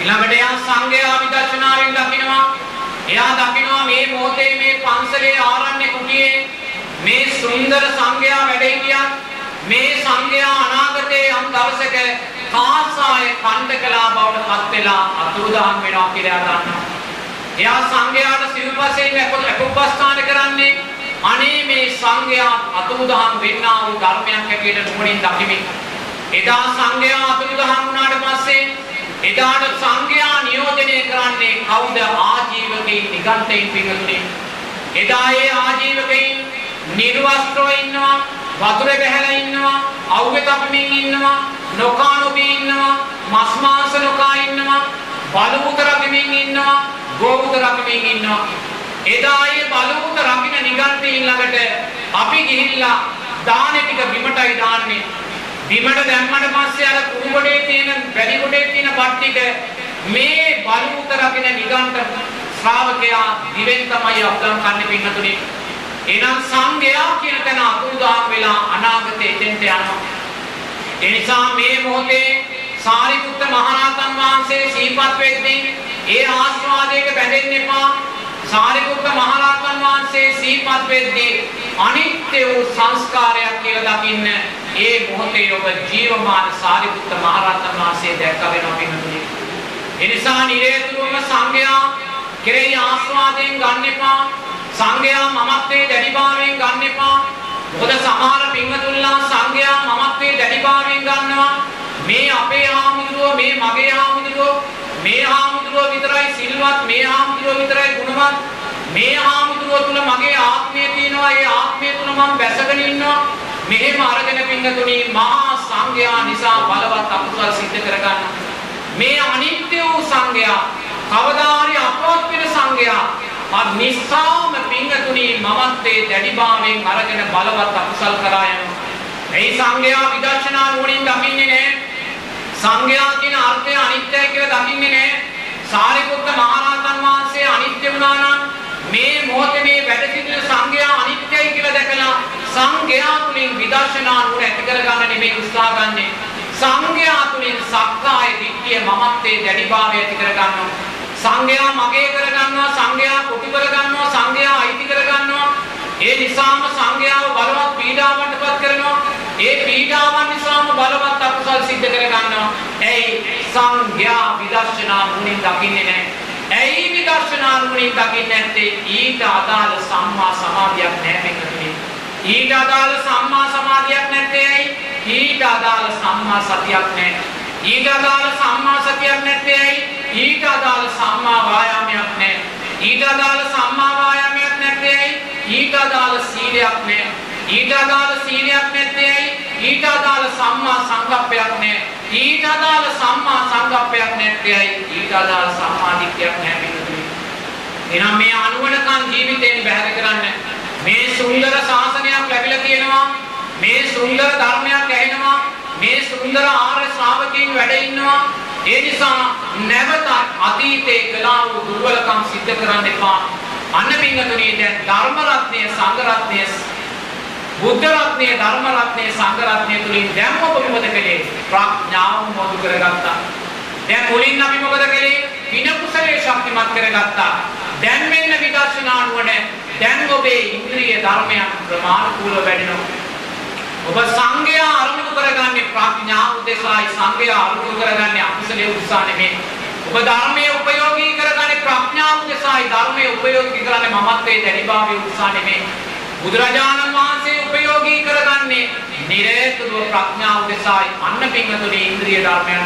ඊළඟට එයා සංඝයා විදර්ශනාවෙන් දකිනවා. එයා දකිනවා මේ මොහොතේ මේ පන්සලේ ආරණ්‍ය කුටියේ මේ සුන්දර සංඝයා වැඩ හිටියත් මේ සංඝයා අනාගතයේ යම් දවසක කාසාය කණ්ඩකලා බවට පත් වෙලා අතුරුදහන් වෙනවා කියලා දන්නවා. එයා සංඝයාට සිව්පසෙන් අපොප්පස්ථාන කරන්නේ අනේ මේ සංඝයා අතුරුදහන් වෙන්නා වූ ධර්මයක් හැටියට නුවණින් දකිමින් එදා සංඝයා අතුරුදහන් වුණාට පස්සේ එදාට සංඝයා නියෝජනය කරන්නේ කවුද? ආජීවකයින් නිගන්තයින් පිටුනේ. එදා ඒ ආජීවකයින් නිර්වස්ත්‍රව ඉන්නවා වතුරේ බැහැලා ඉන්නවා අවුවේ තපමින් ඉන්නවා නොකා නොබී ඉන්නවා මස් මාංශ නොකා ඉන්නවා බලමුත රකිමින් ඉන්නවා ගෝමුත රකිමින් ඉන්නවා. එදා ඒ බලමුත රකින්න නිගන්තයින් ළඟට අපි ගිහිල්ලා දානේ ටික බිමටයි දාන්නේ. බිමට දැම්මට පස්සේ අර කුණු ගොඩේ තියෙන වැලි ගොඩේ තියෙන පට්ටික මේ බලමුත රකින්න නිගන්ත ශ්‍රාවකයා දිවෙන් තමයි අප්ලම් කන්නේ පින්නතුනේ එහෙනම් සංඝයා කියන තැන අතුරුදහන් වෙලා අනාගතේ එතෙන්ට යනවා. ඒ නිසා මේ මොහොතේ සාරිපුත්ත මහරහතන් වහන්සේ සීපත් වෙද්දී ඒ ආස්වාදයක බැඳෙන්න එපා. සාරිපුත්ත මහරහතන් වහන්සේ සීපත් වෙද්දී අනිත්‍ය වූ සංස්කාරයක් කියලා දකින්න ඒ මොහොතේ ඔබ ජීවමාන සාරිපුත්ත මහරහතන් වහන්සේ දැක්ක වෙනවා පින්තුනේ. ඒ නිසා නිරේතුරුවම සංඝයා කෙරෙහි ආස්වාදයෙන් ගන්න එපා. සංඝයා මමත්වයේ දැඩිභාවයෙන් ගන්න එපා. මොකද සමහර පින්වතුන්ලා සංඝයා මමත්වයේ දැඩිභාවයෙන් ගන්නවා. මේ අපේ හාමුදුරුවෝ මේ මගේ හාමුදුරුවෝ මේ හාමුදුරුවෝ විතරයි සිල්වත් මේ හාමුදුරුවෝ විතරයි ගුණවත් මේ හාමුදුරුවෝ තුල මගේ ආත්මය තියෙනවා ඒ ආත්මය තුල මම බැසගෙන ඉන්නවා මෙහෙම අරගෙන පින්වතුනි මහා සංඝයා නිසා බලවත් අකුසල් සිද්ධ කරගන්න මේ අනිත්‍ය වූ සංඝයා කවදා හරි අපවත් වෙන සංඝයා නිස්සාම පිංගතුනි මමත්වේ දැඩිභාවයෙන් අරගෙන බලවත් අකුසල් කරා යනවා. මේ සංඝයා විදර්ශනා නුවණින් දකින්නේ නැහැ. සංඝයා කියන අර්ථය අනිත්‍යයි කියලා දකින්නේ නැහැ. සාරිපුත්ත මහරහතන් වහන්සේ අනිත්‍ය වුණා නම් මේ මොහොතේ මේ වැඩ සිටින සංඝයා අනිත්‍යයි කියලා දැකලා සංඝයා තුලින් විදර්ශනා නුවණ ඇති කරගන්න නෙමෙයි උත්සාහ ගන්නෙ. සංඝයා තුලින් සක්කාය දිට්ඨිය මමත්වේ දැඩිභාවය ඇති කරගන්නවා. සංඝයා මගේ කරගන්නවා සංඝයා කුටි කරගන්නවා සංඝයා අයිති කරගන්නවා. ඒ නිසාම සංඝයාව බලවත් පීඩාවන්ටපත් කරනවා. ඒ පීඩාවන් නිසාම බලවත් අකුසල් සිද්ධ කරගන්නවා. එයි සංඝයා විදර්ශනා නුවණින් දකින්නේ නැහැ. ඇයි විදර්ශනා නුවණින් දකින්නේ නැත්තේ? ඊට අදාළ සම්මා සමාධියක් නැහැ මේකනේ ඊට අදාළ සම්මා සමාධියක් නැත්තේ ඇයි ඊට අදාළ සම්මා සතියක් නැහැ ඊට අදාළ සම්මා සතියක් නැත්තේ ඇයි ඊට අදාළ සම්මා වායාමයක් නැහැ. ඊට අදාළ සම්මා වායාමයක් නැත්තේ ඇයි? ඊට අදාළ සීලයක් නැහැ. ඊට අදාළ සීලයක් නැත්තේ ඇයි? ඊට අදාළ සම්මා සංකප්පයක් නැහැ. ඊට අදාළ සම්මා සංකප්පයක් නැත්තේ ඇයි? ඊට අදාළ සම්මා දිට්ඨියක් නැහැ පිටුතුනි. එහෙනම් මේ අනුවණකම් ජීවිතයෙන් බැහැර කරන්න. මේ සුන්දර ශාසනයක් ලැබිලා තියෙනවා. මේ සුන්දර ධර්මයක් ඇහෙනවා. මේ සුන්දර ආර්ය ශ්‍රාවකයන් වැඩ ඉන්නවා. ඒ නිසා නැවත අතීතේ කළා වූ දුර්වලකම් සිද්ධ කරන්න එපා. අන්න පින්වතුනි දැන් ධර්ම රත්නය සංඝ රත්නය බුද්ධ රත්නය ධර්ම රත්නය සංඝ රත්නය තුලින් දැන් ඔබ මොකද කළේ? ප්‍රඥාව මොදු කරගත්තා. දැන් මුලින් අපි මොකද කළේ? වින කුසලයේ ශක්තිමත් කරගත්තා. දැන් මෙන්න විදර්ශනා නුවණ දැන් ඔබේ ඉන්ද්‍රිය ධර්මයන් ප්‍රමාණිකූලව වැඩෙනවා. ඔබ සංගයා අරමුණු කරගන්නේ ප්‍රඥාව උදෙසායි සංගයා අරමුණු කරගන්නේ අකුසලයේ උත්සාහ නෙමෙයි. ඔබ ධර්මයේ උපයෝගී කරගන්නේ ප්‍රඥාව උදෙසායි ධර්මයේ උපයෝගී කරන්නේ මමත්වයේ දැඩිභාවයේ උත්සාහ නෙමෙයි. බුදුරජාණන් වහන්සේ උපයෝගී කරගන්නේ නිරේතුරුව ප්‍රඥාව උදෙසායි අන්න පින්වතුනි ඉන්ද්‍රිය ධර්මයන්